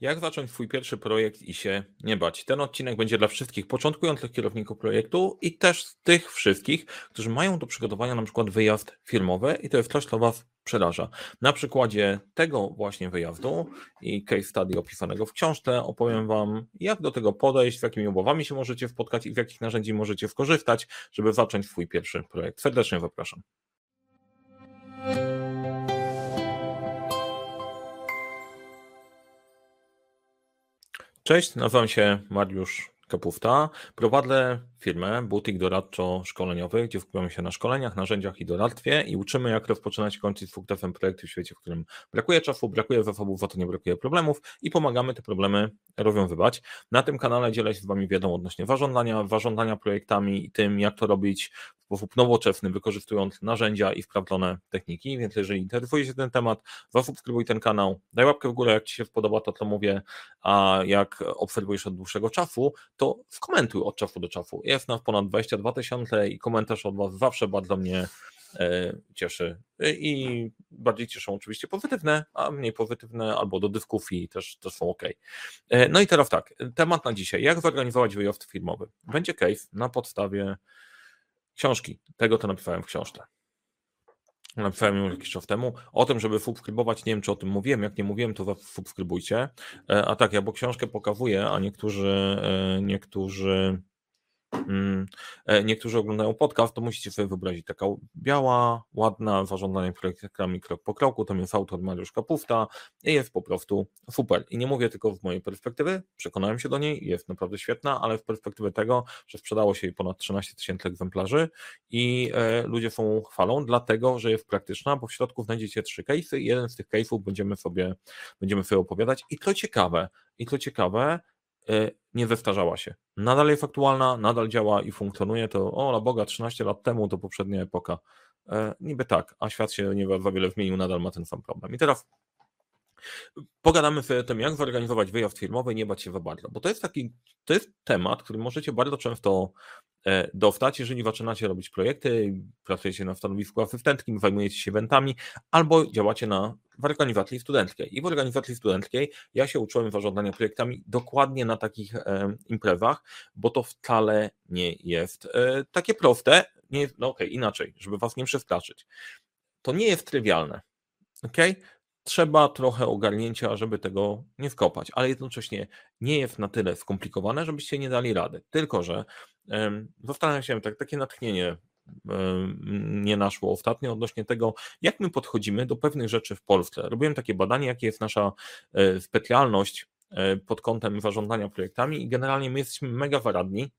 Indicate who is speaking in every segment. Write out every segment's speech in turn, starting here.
Speaker 1: Jak zacząć Twój pierwszy projekt i się nie bać? Ten odcinek będzie dla wszystkich początkujących kierowników projektu i też tych wszystkich, którzy mają do przygotowania na przykład wyjazd firmowy i to jest coś, co Was przeraża. Na przykładzie tego właśnie wyjazdu i case study opisanego w książce opowiem Wam, jak do tego podejść, z jakimi obawami się możecie spotkać i w jakich narzędzi możecie skorzystać, żeby zacząć swój pierwszy projekt. Serdecznie zapraszam. Cześć, nazywam się Mariusz Kapufta. Prowadzę firmę Butik Doradczo-Szkoleniowy, gdzie skupiamy się na szkoleniach, narzędziach i doradztwie i uczymy, jak rozpoczynać i kończyć sukcesem projekty w świecie, w którym brakuje czasu, brakuje zasobów, za to nie brakuje problemów i pomagamy te problemy rozwiązywać. Na tym kanale dzielę się z Wami wiedzą odnośnie warządzania, warządzania projektami i tym, jak to robić w sposób nowoczesny, wykorzystując narzędzia i sprawdzone techniki, więc jeżeli interesuje się ten temat, zasubskrybuj ten kanał, daj łapkę w górę, jak Ci się spodoba to, co mówię, a jak obserwujesz od dłuższego czasu, to skomentuj od czasu do czasu. Jest nas ponad 22 tysiące i komentarz od Was zawsze bardzo mnie e, cieszy. I bardziej cieszą oczywiście pozytywne, a mniej pozytywne albo do dyskusji też, też są ok. E, no i teraz tak, temat na dzisiaj. Jak zorganizować wyjazd firmowy? Będzie case na podstawie książki. Tego to napisałem w książce. Napisałem ją jakiś czas temu. O tym, żeby subskrybować, nie wiem czy o tym mówiłem. Jak nie mówiłem, to subskrybujcie. E, a tak, ja bo książkę pokazuję, a niektórzy, niektórzy e, niektórzy oglądają podcast, to musicie sobie wyobrazić taka biała, ładna, zarządzanie projektami krok po kroku, to jest autor Mariusz Kapufta i jest po prostu super. I nie mówię tylko z mojej perspektywy, przekonałem się do niej, jest naprawdę świetna, ale z perspektywy tego, że sprzedało się jej ponad 13 tysięcy egzemplarzy i e, ludzie są chwalą, dlatego, że jest praktyczna, bo w środku znajdziecie trzy case'y i jeden z tych case'ów będziemy sobie, będziemy sobie opowiadać i to ciekawe, i to ciekawe, E, nie zestarzała się. Nadal jest aktualna, nadal działa i funkcjonuje. To, o la Boga, 13 lat temu to poprzednia epoka. E, niby tak, a świat się nie za wiele zmienił, nadal ma ten sam problem. I teraz pogadamy sobie o tym, jak zorganizować wyjazd firmowy i nie bać się za bardzo, bo to jest taki, to jest temat, który możecie bardzo często E, dostać, jeżeli zaczynacie robić projekty, pracujecie na stanowisku asystentkim, zajmujecie się eventami, albo działacie na, w organizacji studenckiej. I w organizacji studenckiej ja się uczyłem zarządzania projektami dokładnie na takich e, imprezach, bo to wcale nie jest e, takie proste. Nie, no okej, okay, inaczej, żeby was nie przestraszyć. To nie jest trywialne. Okay? Trzeba trochę ogarnięcia, żeby tego nie skopać, ale jednocześnie nie jest na tyle skomplikowane, żebyście nie dali rady. Tylko, że zastanawiam się, tak, takie natchnienie nie naszło ostatnio odnośnie tego, jak my podchodzimy do pewnych rzeczy w Polsce. Robiłem takie badanie, jakie jest nasza e, specjalność e, pod kątem zarządzania projektami i generalnie my jesteśmy mega zaradni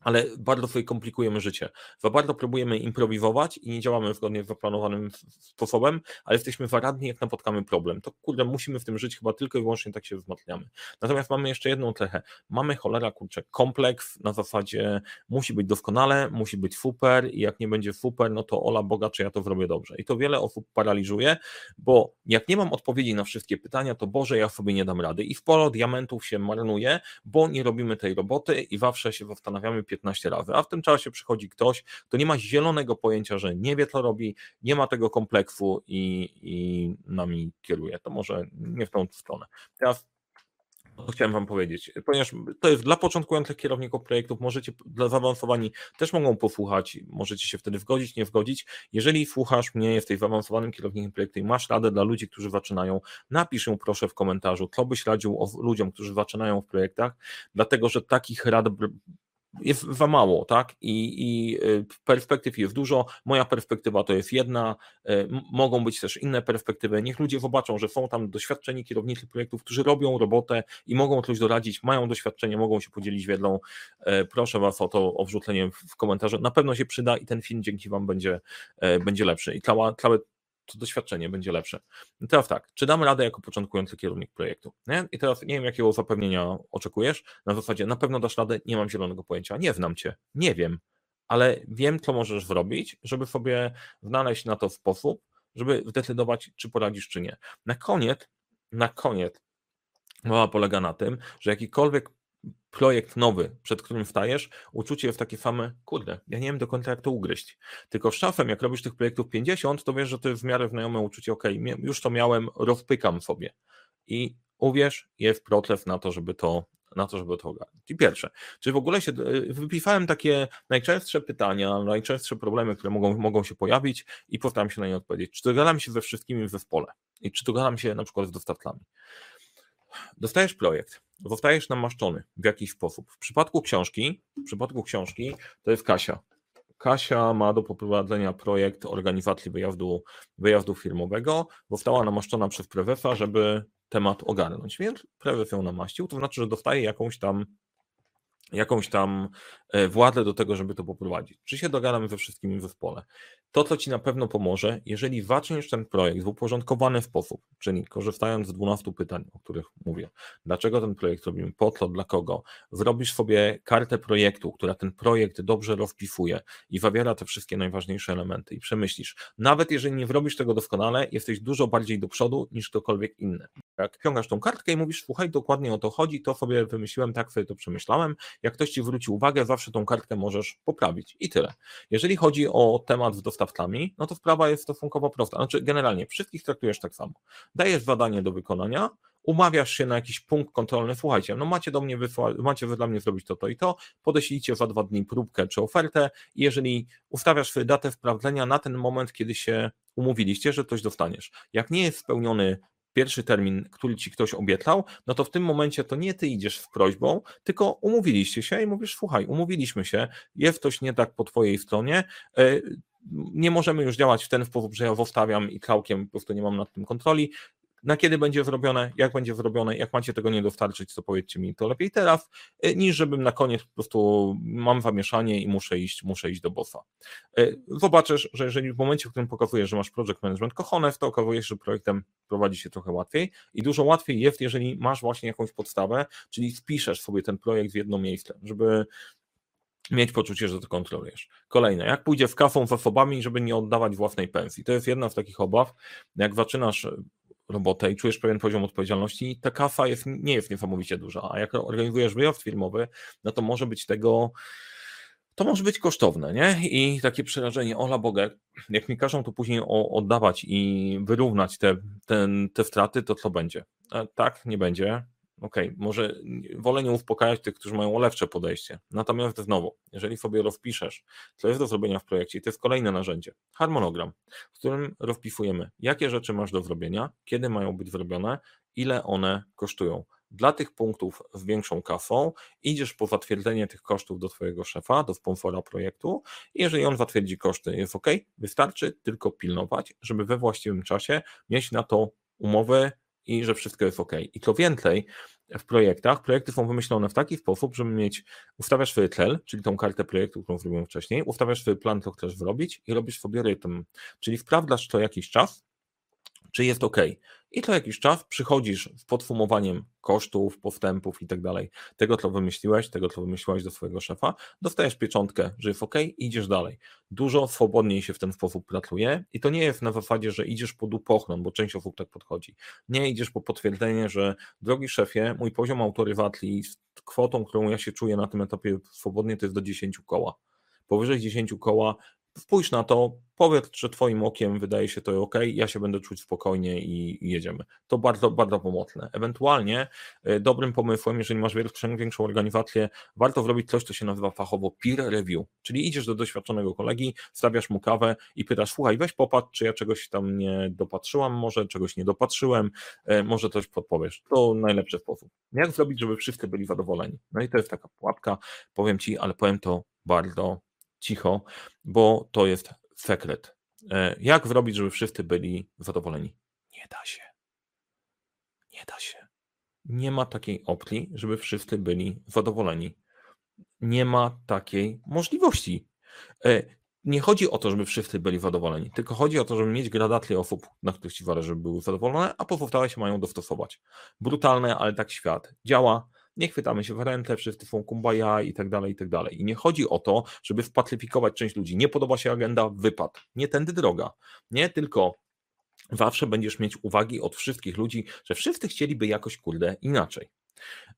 Speaker 1: ale bardzo sobie komplikujemy życie. Za bardzo próbujemy improwizować i nie działamy zgodnie z zaplanowanym sposobem, ale jesteśmy zaradni, jak napotkamy problem. To kurde, musimy w tym żyć chyba tylko i wyłącznie tak się wzmacniamy. Natomiast mamy jeszcze jedną cechę. Mamy cholera, kurczę, kompleks na zasadzie musi być doskonale, musi być super i jak nie będzie super, no to ola Boga, czy ja to zrobię dobrze. I to wiele osób paraliżuje, bo jak nie mam odpowiedzi na wszystkie pytania, to Boże, ja sobie nie dam rady. I sporo diamentów się marnuje, bo nie robimy tej roboty i zawsze się zastanawiamy, 15 razy, a w tym czasie przychodzi ktoś, kto nie ma zielonego pojęcia, że nie wie, co robi, nie ma tego kompleksu i, i nami kieruje. To może nie w tą stronę. Teraz to chciałem Wam powiedzieć, ponieważ to jest dla początkujących kierowników projektów, możecie, dla zaawansowani też mogą posłuchać, możecie się wtedy wgodzić, nie wgodzić. Jeżeli słuchasz mnie, jesteś zaawansowanym kierownikiem projektu i masz radę dla ludzi, którzy zaczynają, napisz ją proszę w komentarzu, co byś radził ludziom, którzy zaczynają w projektach, dlatego że takich rad jest za mało, tak? I, I y, perspektyw jest dużo. Moja perspektywa to jest jedna, y, mogą być też inne perspektywy. Niech ludzie zobaczą, że są tam doświadczeni kierownicy projektów, którzy robią robotę i mogą coś doradzić, mają doświadczenie, mogą się podzielić wiedzą. Y, proszę Was o to, o wrzucenie w komentarze. Na pewno się przyda i ten film dzięki Wam będzie, będzie lepszy. I cała, całe to doświadczenie będzie lepsze. I teraz tak, czy damy radę jako początkujący kierownik projektu? Nie? I teraz nie wiem, jakiego zapewnienia oczekujesz. Na zasadzie na pewno dasz radę, nie mam zielonego pojęcia, nie znam cię, nie wiem, ale wiem, co możesz zrobić, żeby sobie znaleźć na to sposób, żeby zdecydować, czy poradzisz, czy nie. Na koniec, na koniec, mowa polega na tym, że jakikolwiek projekt nowy, przed którym stajesz, uczucie jest takie same, kurde, ja nie wiem do końca jak to ugryźć. Tylko z czasem, jak robisz tych projektów 50, to wiesz, że to jest w miarę znajome uczucie, ok, już to miałem, rozpykam sobie. I Uwierz, jest proces na to, żeby to na to, żeby to ogarnąć. I pierwsze, czy w ogóle się, y, wypisałem takie najczęstsze pytania, najczęstsze problemy, które mogą, mogą się pojawić i postaram się na nie odpowiedzieć. Czy dogadam się we wszystkim w zespole? I czy dogadam się na przykład z dostawcami? Dostajesz projekt, zostajesz namaszczony w jakiś sposób. W przypadku książki, w przypadku książki to jest Kasia. Kasia ma do poprowadzenia projekt organizacji wyjazdu, wyjazdu firmowego. Została namaszczona przez prezesa, żeby temat ogarnąć. Więc prezes ją namaścił, to znaczy, że dostaje jakąś tam jakąś tam e, władzę do tego, żeby to poprowadzić. Czy się dogadamy ze wszystkimi w zespole? To, co Ci na pewno pomoże, jeżeli zaczniesz ten projekt w uporządkowany sposób, czyli korzystając z 12 pytań, o których mówię, dlaczego ten projekt robimy, po co, dla kogo, zrobisz sobie kartę projektu, która ten projekt dobrze rozpisuje i zawiera te wszystkie najważniejsze elementy i przemyślisz. Nawet jeżeli nie zrobisz tego doskonale, jesteś dużo bardziej do przodu niż ktokolwiek inny. Jak ciągasz tą kartkę i mówisz, słuchaj, dokładnie o to chodzi, to sobie wymyśliłem, tak sobie to przemyślałem, jak ktoś Ci zwróci uwagę, zawsze tą kartkę możesz poprawić i tyle. Jeżeli chodzi o temat z no to sprawa jest stosunkowo prosta. Znaczy, generalnie wszystkich traktujesz tak samo. Dajesz zadanie do wykonania, umawiasz się na jakiś punkt kontrolny, słuchajcie, no macie do mnie macie dla mnie zrobić to, to i to, podeślijcie za dwa dni próbkę czy ofertę i jeżeli ustawiasz datę sprawdzenia na ten moment, kiedy się umówiliście, że coś dostaniesz. Jak nie jest spełniony pierwszy termin, który ci ktoś obiecał, no to w tym momencie to nie ty idziesz z prośbą, tylko umówiliście się i mówisz, słuchaj, umówiliśmy się, jest coś nie tak po twojej stronie, e, nie możemy już działać w ten sposób, że ja zostawiam i całkiem po prostu nie mam nad tym kontroli, na kiedy będzie zrobione, jak będzie zrobione, jak macie tego nie dostarczyć, to powiedzcie mi to lepiej teraz, y, niż żebym na koniec po prostu mam zamieszanie i muszę iść, muszę iść do bossa. Y, zobaczysz, że jeżeli w momencie, w którym pokazujesz, że masz project management kochones, to okazuje się, że projektem prowadzi się trochę łatwiej i dużo łatwiej jest, jeżeli masz właśnie jakąś podstawę, czyli spiszesz sobie ten projekt w jedno miejsce, żeby mieć poczucie, że to kontrolujesz. Kolejne, jak pójdzie w kafą z osobami, żeby nie oddawać własnej pensji. To jest jedna z takich obaw. Jak zaczynasz robotę i czujesz pewien poziom odpowiedzialności, ta kafa jest, nie jest niesamowicie duża, a jak organizujesz wyjazd firmowy, no to może być tego, to może być kosztowne, nie? I takie przerażenie, ola Boga, jak mi każą to później oddawać i wyrównać te, ten, te straty, to co będzie? A tak, nie będzie okej, okay, może wolę nie uspokajać tych, którzy mają lepsze podejście. Natomiast znowu, jeżeli sobie rozpiszesz, co jest do zrobienia w projekcie, to jest kolejne narzędzie, harmonogram, w którym rozpisujemy, jakie rzeczy masz do zrobienia, kiedy mają być zrobione, ile one kosztują. Dla tych punktów z większą kasą idziesz po zatwierdzenie tych kosztów do Twojego szefa, do sponsora projektu i jeżeli on zatwierdzi koszty, jest ok, wystarczy tylko pilnować, żeby we właściwym czasie mieć na to umowę i że wszystko jest ok. I co więcej, w projektach, projekty są wymyślone w taki sposób, żeby mieć, ustawiasz swój cel, czyli tą kartę projektu, którą zrobiłem wcześniej, ustawiasz swój plan, co chcesz zrobić i robisz sobie rytm, czyli sprawdzasz to jakiś czas, czy jest ok. I co jakiś czas przychodzisz z podsumowaniem kosztów, postępów i tak dalej, tego co wymyśliłeś, tego co wymyśliłeś do swojego szefa, dostajesz pieczątkę, że jest ok idziesz dalej. Dużo swobodniej się w ten sposób pracuje i to nie jest na zasadzie, że idziesz po dupochron, bo część osób tak podchodzi. Nie idziesz po potwierdzenie, że drogi szefie, mój poziom autoryzacji z kwotą, którą ja się czuję na tym etapie swobodnie, to jest do 10 koła. Powyżej 10 koła Spójrz na to, powiedz, że Twoim okiem wydaje się to ok, ja się będę czuć spokojnie i, jedziemy. To bardzo, bardzo pomocne. Ewentualnie y, dobrym pomysłem, jeżeli masz większą, większą organizację, warto zrobić coś, co się nazywa fachowo peer review, czyli idziesz do doświadczonego kolegi, stawiasz mu kawę i pytasz, słuchaj, weź popatrz, czy ja czegoś tam nie dopatrzyłam, może czegoś nie dopatrzyłem, y, może coś podpowiesz. To najlepszy sposób. Jak zrobić, żeby wszyscy byli zadowoleni? No i to jest taka pułapka, powiem Ci, ale powiem to bardzo cicho, bo to jest sekret. E, jak zrobić, żeby wszyscy byli zadowoleni? Nie da się. Nie da się. Nie ma takiej opcji, żeby wszyscy byli zadowoleni. Nie ma takiej możliwości. E, nie chodzi o to, żeby wszyscy byli zadowoleni, tylko chodzi o to, żeby mieć gradację osób, na których ci zależy, żeby były zadowolone, a pozostałe się mają dostosować. Brutalne, ale tak świat działa nie chwytamy się w ręce, wszyscy są kumbaya i tak dalej, i tak dalej. I nie chodzi o to, żeby wpatryfikować część ludzi. Nie podoba się agenda, wypad. Nie tędy droga. Nie tylko zawsze będziesz mieć uwagi od wszystkich ludzi, że wszyscy chcieliby jakoś, kurde, inaczej.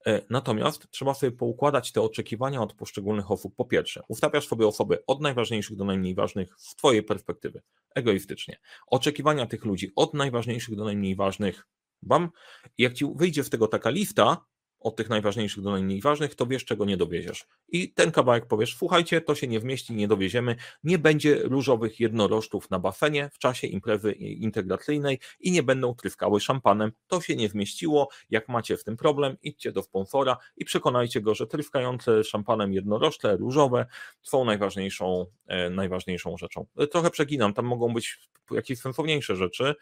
Speaker 1: E, natomiast trzeba sobie poukładać te oczekiwania od poszczególnych osób. Po pierwsze, ustawiasz sobie osoby od najważniejszych do najmniej ważnych z Twojej perspektywy, egoistycznie. Oczekiwania tych ludzi od najważniejszych do najmniej ważnych bam, jak ci wyjdzie z tego taka lista, od tych najważniejszych do najmniej ważnych, to wiesz, czego nie dowieziesz. I ten kawałek powiesz, słuchajcie, to się nie wmieści, nie dowieziemy, nie będzie różowych jednorożców na basenie w czasie imprezy integracyjnej i nie będą tryskały szampanem. To się nie wmieściło. Jak macie w tym problem, idźcie do sponsora i przekonajcie go, że tryskające szampanem jednorożce różowe są najważniejszą, e, najważniejszą rzeczą. E, trochę przeginam, tam mogą być jakieś sensowniejsze rzeczy,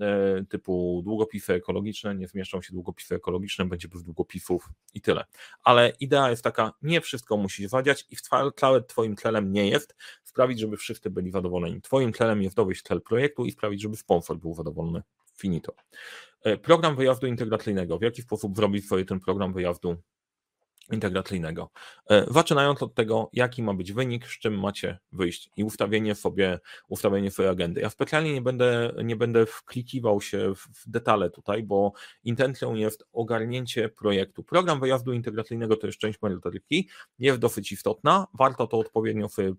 Speaker 1: e, typu długopisy ekologiczne, nie zmieszczą się długopisy ekologiczne, będzie bez długopisów i tyle. Ale idea jest taka, nie wszystko musi zadziać i wcale twoim celem nie jest sprawić, żeby wszyscy byli zadowoleni. Twoim celem jest dowieść cel projektu i sprawić, żeby sponsor był zadowolony. Finito. E, program wyjazdu integracyjnego. W jaki sposób zrobić sobie ten program wyjazdu integracyjnego. E, zaczynając od tego, jaki ma być wynik, z czym macie wyjść i ustawienie sobie, ustawienie swojej agendy. Ja specjalnie nie będę, nie będę wklikiwał się w detale tutaj, bo intencją jest ogarnięcie projektu. Program wyjazdu integracyjnego to jest część merytoryki, jest dosyć istotna, warto to odpowiednio sobie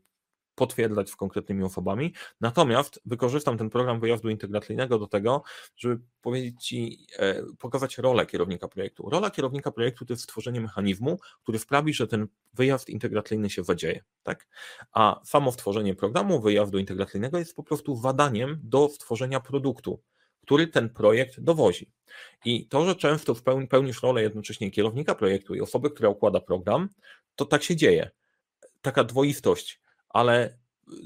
Speaker 1: potwierdzać z konkretnymi osobami. Natomiast wykorzystam ten program wyjazdu integracyjnego do tego, żeby powiedzieć Ci, e, pokazać rolę kierownika projektu. Rola kierownika projektu to jest stworzenie mechanizmu, który sprawi, że ten wyjazd integracyjny się zadzieje. Tak? A samo stworzenie programu wyjazdu integracyjnego jest po prostu zadaniem do stworzenia produktu który ten projekt dowozi. I to, że często pełnisz rolę jednocześnie kierownika projektu i osoby, która układa program, to tak się dzieje. Taka dwoistość ale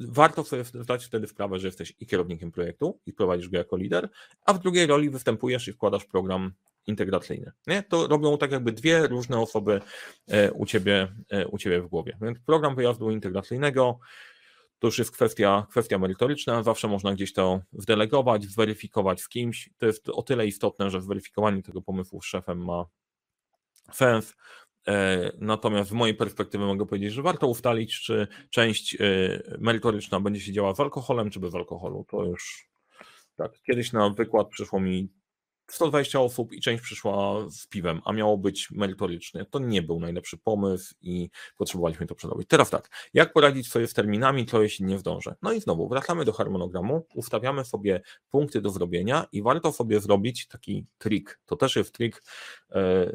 Speaker 1: warto sobie zdać wtedy sprawę, że jesteś i kierownikiem projektu i prowadzisz go jako lider, a w drugiej roli występujesz i wkładasz program integracyjny. Nie? To robią tak jakby dwie różne osoby e, u ciebie, e, u ciebie w głowie. Więc program wyjazdu integracyjnego to już jest kwestia, kwestia merytoryczna, zawsze można gdzieś to wdelegować, zweryfikować z kimś. To jest o tyle istotne, że zweryfikowanie tego pomysłu z szefem ma sens, natomiast z mojej perspektywy mogę powiedzieć, że warto ustalić, czy część e, merytoryczna będzie się działa z alkoholem, czy bez alkoholu. To już tak. Kiedyś na wykład przyszło mi 120 osób i część przyszła z piwem, a miało być merytorycznie. To nie był najlepszy pomysł i potrzebowaliśmy to przerobić. Teraz tak, jak poradzić sobie z terminami, to jeśli nie zdążę? No i znowu wracamy do harmonogramu, ustawiamy sobie punkty do zrobienia i warto sobie zrobić taki trik. To też jest trik e,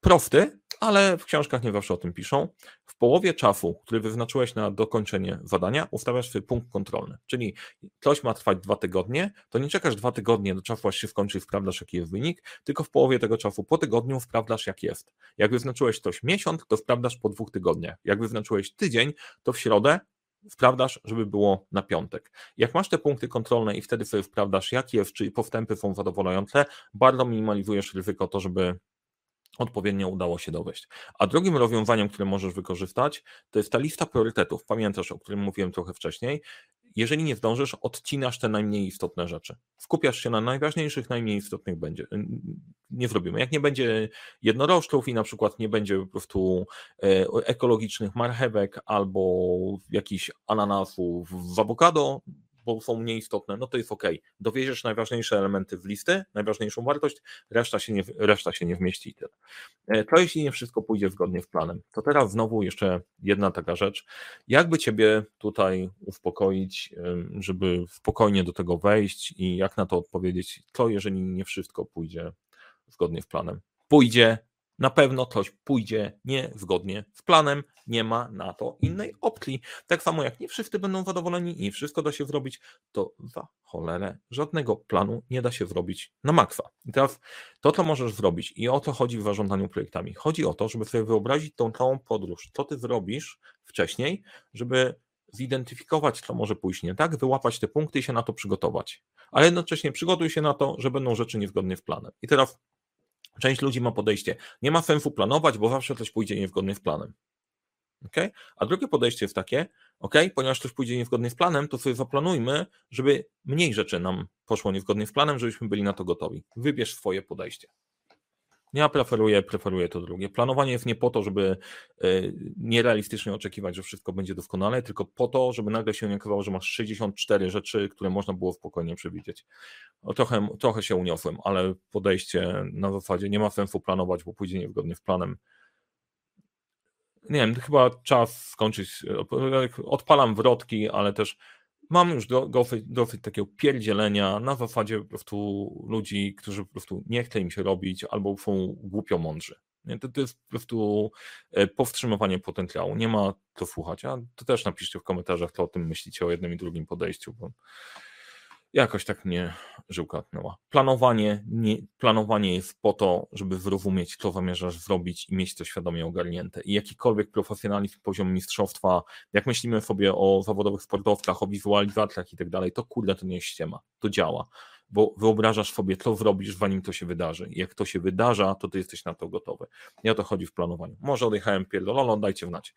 Speaker 1: prosty, ale w książkach nie zawsze o tym piszą. W połowie czasu, który wyznaczyłeś na dokończenie zadania, ustawiasz swój punkt kontrolny. Czyli coś ma trwać dwa tygodnie, to nie czekasz dwa tygodnie do czasu, aż się skończy i sprawdzasz, jaki jest wynik, tylko w połowie tego czasu, po tygodniu sprawdzasz, jak jest. Jak wyznaczyłeś coś miesiąc, to sprawdzasz po dwóch tygodniach. Jak wyznaczyłeś tydzień, to w środę sprawdzasz, żeby było na piątek. Jak masz te punkty kontrolne i wtedy sobie sprawdzasz, jakie jest, czy postępy są zadowalające, bardzo minimalizujesz ryzyko to, żeby odpowiednio udało się dowieść. A drugim rozwiązaniem, które możesz wykorzystać, to jest ta lista priorytetów. Pamiętasz, o którym mówiłem trochę wcześniej. Jeżeli nie zdążysz, odcinasz te najmniej istotne rzeczy. Skupiasz się na najważniejszych, najmniej istotnych będzie. Nie zrobimy. Jak nie będzie jednorożców i na przykład nie będzie po prostu e, ekologicznych marchewek albo jakichś ananasów w awokado, bo są mniej istotne, no to jest ok. Dowieziesz najważniejsze elementy w listy, najważniejszą wartość, reszta się nie, reszta się nie wmieści i tyle. E, to jeśli nie wszystko pójdzie zgodnie z planem. To teraz znowu jeszcze jedna taka rzecz. Jakby Ciebie tutaj uspokoić, żeby spokojnie do tego wejść i jak na to odpowiedzieć, co jeżeli nie wszystko pójdzie zgodnie z planem? Pójdzie na pewno coś pójdzie niezgodnie z planem, nie ma na to innej opcji. Tak samo jak nie wszyscy będą zadowoleni i wszystko da się zrobić, to za cholerę żadnego planu nie da się zrobić na maksa. I teraz to, co możesz zrobić i o to chodzi w zarządzaniu projektami. Chodzi o to, żeby sobie wyobrazić tą całą podróż, co ty zrobisz wcześniej, żeby zidentyfikować, co może pójść nie tak, wyłapać te punkty i się na to przygotować. Ale jednocześnie przygotuj się na to, że będą rzeczy niezgodnie z planem. I teraz Część ludzi ma podejście, nie ma sensu planować, bo zawsze coś pójdzie niezgodnie z planem. Okay? A drugie podejście jest takie, ok, ponieważ coś pójdzie niezgodnie z planem, to sobie zaplanujmy, żeby mniej rzeczy nam poszło niezgodnie z planem, żebyśmy byli na to gotowi. Wybierz swoje podejście. Ja preferuję, preferuję to drugie. Planowanie jest nie po to, żeby e, nierealistycznie oczekiwać, że wszystko będzie doskonale, tylko po to, żeby nagle się nie okazało, że masz 64 rzeczy, które można było spokojnie przewidzieć. Trochę, trochę się uniosłem, ale podejście na zasadzie nie ma sensu planować, bo pójdzie niezgodnie z planem. Nie wiem, chyba czas skończyć. Odpalam wrotki, ale też mam już do, dosyć, dosyć takiego pierdzielenia na zasadzie po prostu ludzi, którzy po prostu nie chce im się robić albo są głupio mądrzy. Nie? To, to jest po prostu e, powstrzymywanie potencjału. Nie ma co słuchać. A to też napiszcie w komentarzach, co o tym myślicie, o jednym i drugim podejściu, bo jakoś tak mnie żyłka. Planowanie, nie, planowanie jest po to, żeby zrozumieć, co zamierzasz zrobić i mieć to świadomie ogarnięte. I jakikolwiek profesjonalizm poziom mistrzostwa, jak myślimy sobie o zawodowych sportowcach, o wizualizacjach i tak dalej, to kurde, to nie jest ściema, to działa bo wyobrażasz sobie, co zrobisz, zanim to się wydarzy. Jak to się wydarza, to ty jesteś na to gotowy. I o to chodzi w planowaniu. Może odjechałem pierdolono, dajcie wnać.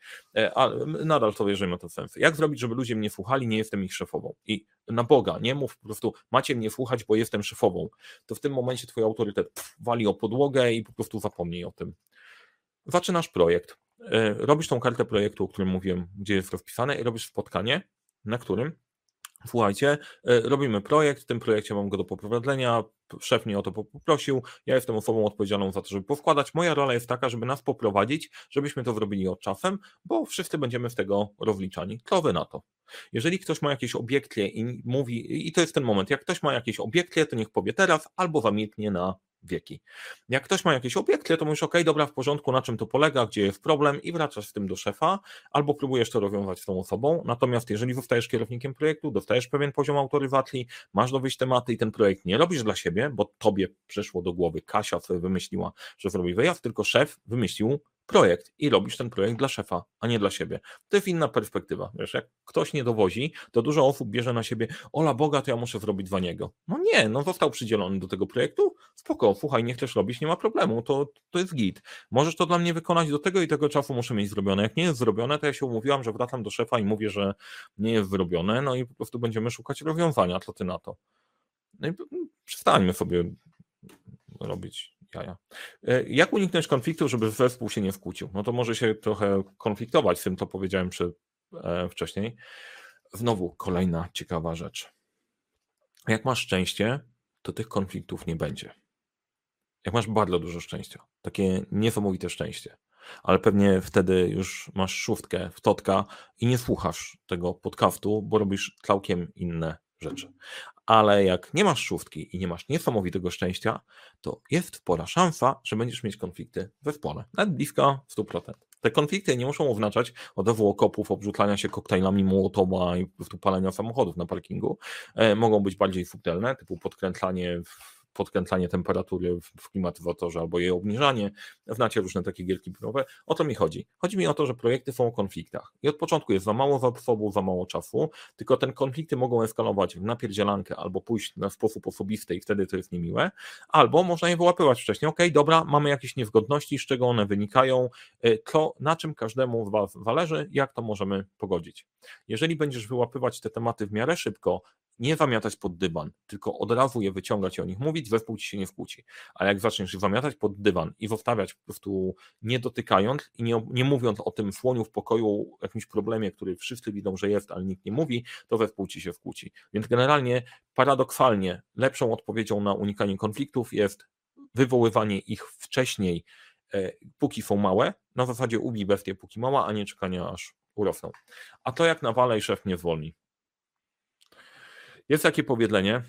Speaker 1: Ale nadal to wierzymy to sens. Jak zrobić, żeby ludzie mnie słuchali, nie jestem ich szefową. I na Boga, nie mów po prostu, macie mnie słuchać, bo jestem szefową. To w tym momencie twój autorytet pff, wali o podłogę i po prostu zapomnij o tym. Zaczynasz projekt. E, robisz tą kartę projektu, o którym mówiłem, gdzie jest rozpisane i robisz spotkanie, na którym Słuchajcie, e, robimy projekt, w tym projekcie mam go do poprowadzenia, szef mnie o to poprosił, ja jestem osobą odpowiedzialną za to, żeby powkładać. Moja rola jest taka, żeby nas poprowadzić, żebyśmy to zrobili od czasem, bo wszyscy będziemy z tego rozliczani. Co wy na to? Jeżeli ktoś ma jakieś obiekty i mówi, i to jest ten moment, jak ktoś ma jakieś obiekty, to niech powie teraz albo zamilknie na wieki. Jak ktoś ma jakieś obiekty, to mówisz, ok, dobra, w porządku, na czym to polega, gdzie jest problem i wracasz z tym do szefa, albo próbujesz to rozwiązać z tą osobą, natomiast jeżeli zostajesz kierownikiem projektu, dostajesz pewien poziom autoryzacji, masz dowieść tematy i ten projekt nie robisz dla siebie, bo tobie przeszło do głowy, Kasia sobie wymyśliła, że zrobi wyjazd, tylko szef wymyślił projekt i robisz ten projekt dla szefa, a nie dla siebie. To jest inna perspektywa. Wiesz, jak ktoś nie dowozi, to dużo osób bierze na siebie, ola Boga, to ja muszę zrobić dla niego. No nie, no został przydzielony do tego projektu, spoko, słuchaj, nie chcesz robić, nie ma problemu, to, to jest git. Możesz to dla mnie wykonać do tego i tego czasu muszę mieć zrobione. Jak nie jest zrobione, to ja się umówiłam, że wracam do szefa i mówię, że nie jest zrobione, no i po prostu będziemy szukać rozwiązania, co ty na to. No i przestańmy sobie robić E, jak uniknąć konfliktu, żeby zespół się nie wkłócił? No to może się trochę konfliktować z tym, co powiedziałem przy, e, wcześniej. Znowu kolejna ciekawa rzecz. Jak masz szczęście, to tych konfliktów nie będzie. Jak masz bardzo dużo szczęścia, takie niesamowite szczęście, ale pewnie wtedy już masz szóstkę w totka i nie słuchasz tego podcastu, bo robisz całkiem inne rzeczy ale jak nie masz szóstki i nie masz niesamowitego szczęścia, to jest spora szansa, że będziesz mieć konflikty we zespole, nawet blisko 100%. Te konflikty nie muszą oznaczać odewu okopów, obrzucania się koktajlami Mołotowa i palenia samochodów na parkingu. E, mogą być bardziej subtelne, typu podkręcanie w podkręcanie temperatury w klimatyzatorze albo jej obniżanie. Znacie różne takie gierki biurowe. O to mi chodzi. Chodzi mi o to, że projekty są o konfliktach i od początku jest za mało zasobów, za mało czasu, tylko te konflikty mogą eskalować w napierdzielankę albo pójść na sposób osobisty i wtedy to jest niemiłe, albo można je wyłapywać wcześniej. Ok, dobra, mamy jakieś niezgodności, z czego one wynikają, to y, na czym każdemu z Was zależy, jak to możemy pogodzić. Jeżeli będziesz wyłapywać te tematy w miarę szybko, nie zamiatać pod dywan, tylko od razu je wyciągać i o nich mówić, zespół ci się nie wkłóci. Ale jak zaczniesz zamiatać pod dywan i zostawiać po prostu nie dotykając i nie, nie mówiąc o tym słoniu w pokoju, jakimś problemie, który wszyscy widzą, że jest, ale nikt nie mówi, to zespół ci się wkłóci. Więc generalnie paradoksalnie lepszą odpowiedzią na unikanie konfliktów jest wywoływanie ich wcześniej, e, póki są małe, na zasadzie ubij bestie póki mała, a nie czekania aż urosną. A to jak nawalej szef nie zwolni. Jest takie powiedzenie,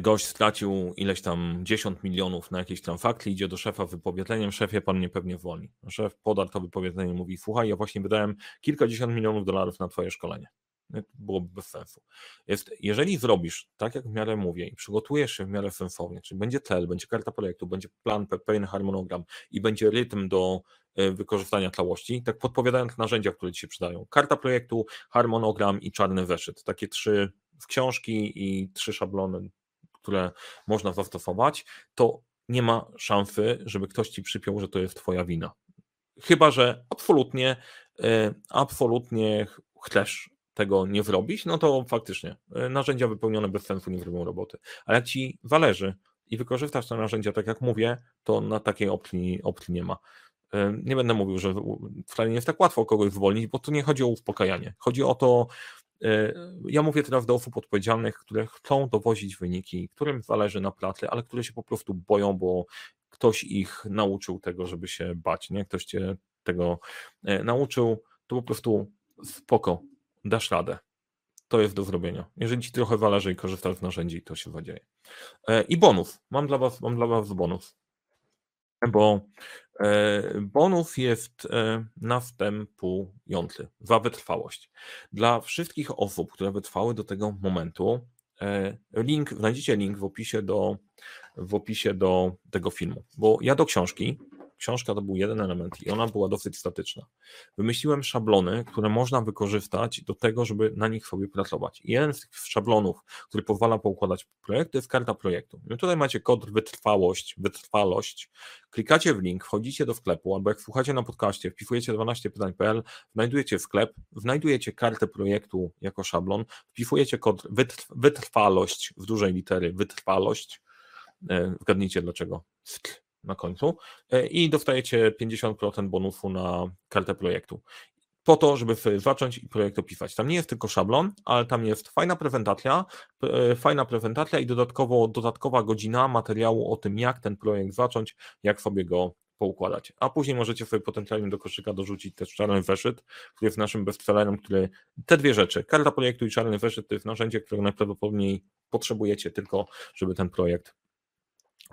Speaker 1: gość stracił ileś tam 10 milionów na jakiejś transakcji, idzie do szefa wypowiedzeniem, szefie, pan mnie pewnie zwolni. Szef podarł to wypowiedzenie mówi, słuchaj, ja właśnie wydałem kilkadziesiąt milionów dolarów na twoje szkolenie. Byłoby bez sensu. Jest, jeżeli zrobisz tak, jak w miarę mówię i przygotujesz się w miarę sensownie, czyli będzie cel, będzie karta projektu, będzie plan, pewien harmonogram i będzie rytm do e, wykorzystania całości, tak podpowiadając narzędzia, które Ci się przydają. Karta projektu, harmonogram i czarny zeszyt. Takie trzy w książki i trzy szablony, które można zastosować, to nie ma szansy, żeby ktoś ci przypiął, że to jest twoja wina. Chyba, że absolutnie, e, absolutnie chcesz tego nie zrobić, no to faktycznie e, narzędzia wypełnione bez sensu nie zrobią roboty. Ale jak ci zależy i wykorzystasz te narzędzia tak jak mówię, to na takiej opcji, opcji nie ma. E, nie będę mówił, że wcale nie jest tak łatwo kogoś zwolnić, bo tu nie chodzi o uspokajanie. Chodzi o to, ja mówię teraz do osób odpowiedzialnych, które chcą dowozić wyniki, którym zależy na pracy, ale które się po prostu boją, bo ktoś ich nauczył tego, żeby się bać, nie? Ktoś cię tego e, nauczył, to po prostu spoko, dasz radę. to jest do zrobienia. Jeżeli ci trochę zależy i korzystasz z narzędzi, to się zadzieje. E, I bonus. Mam dla was, mam dla was bonus. Bo e, bonus jest e, następujący. Za wytrwałość. Dla wszystkich osób, które wytrwały do tego momentu, link, znajdziecie link w opisie do, w opisie do tego filmu. Bo ja do książki książka to był jeden element i ona była dosyć statyczna. Wymyśliłem szablony, które można wykorzystać do tego, żeby na nich sobie pracować. I jeden z tych szablonów, który pozwala poukładać projekt, to jest karta projektu. No tutaj macie kod wytrwałość, wytrwalość. Klikacie w link, wchodzicie do sklepu, albo jak słuchacie na podcaście, wpisujecie 12pytań.pl, znajdujecie sklep, znajdujecie kartę projektu jako szablon, wpisujecie kod wytrwalość w dużej litery, wytrwalość. E, zgadnijcie dlaczego na końcu e, i dostajecie 50% bonusu na kartę projektu. Po to, żeby zacząć projekt opisać. Tam nie jest tylko szablon, ale tam jest fajna prezentacja, e, fajna prezentacja i dodatkowo dodatkowa godzina materiału o tym, jak ten projekt zacząć, jak sobie go poukładać. A później możecie sobie potencjalnie do koszyka dorzucić też czarny weszyt, który jest naszym bestsellerem, który te dwie rzeczy, karta projektu i czarny weszyt, to jest narzędzie, którego najprawdopodobniej potrzebujecie tylko, żeby ten projekt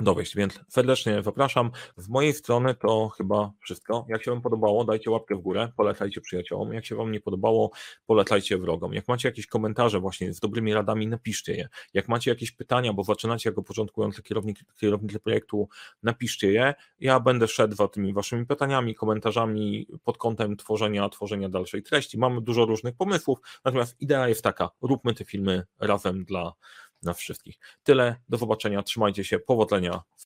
Speaker 1: dowieść, więc serdecznie zapraszam. Z mojej strony to chyba wszystko. Jak się Wam podobało, dajcie łapkę w górę, polecajcie przyjaciołom. Jak się Wam nie podobało, polecajcie wrogom. Jak macie jakieś komentarze właśnie z dobrymi radami, napiszcie je. Jak macie jakieś pytania, bo zaczynacie jako początkujący kierownik, kierownik projektu, napiszcie je. Ja będę szedł za tymi Waszymi pytaniami, komentarzami pod kątem tworzenia, tworzenia dalszej treści. Mamy dużo różnych pomysłów, natomiast idea jest taka, róbmy te filmy razem dla nas wszystkich. Tyle, do zobaczenia, trzymajcie się, powodzenia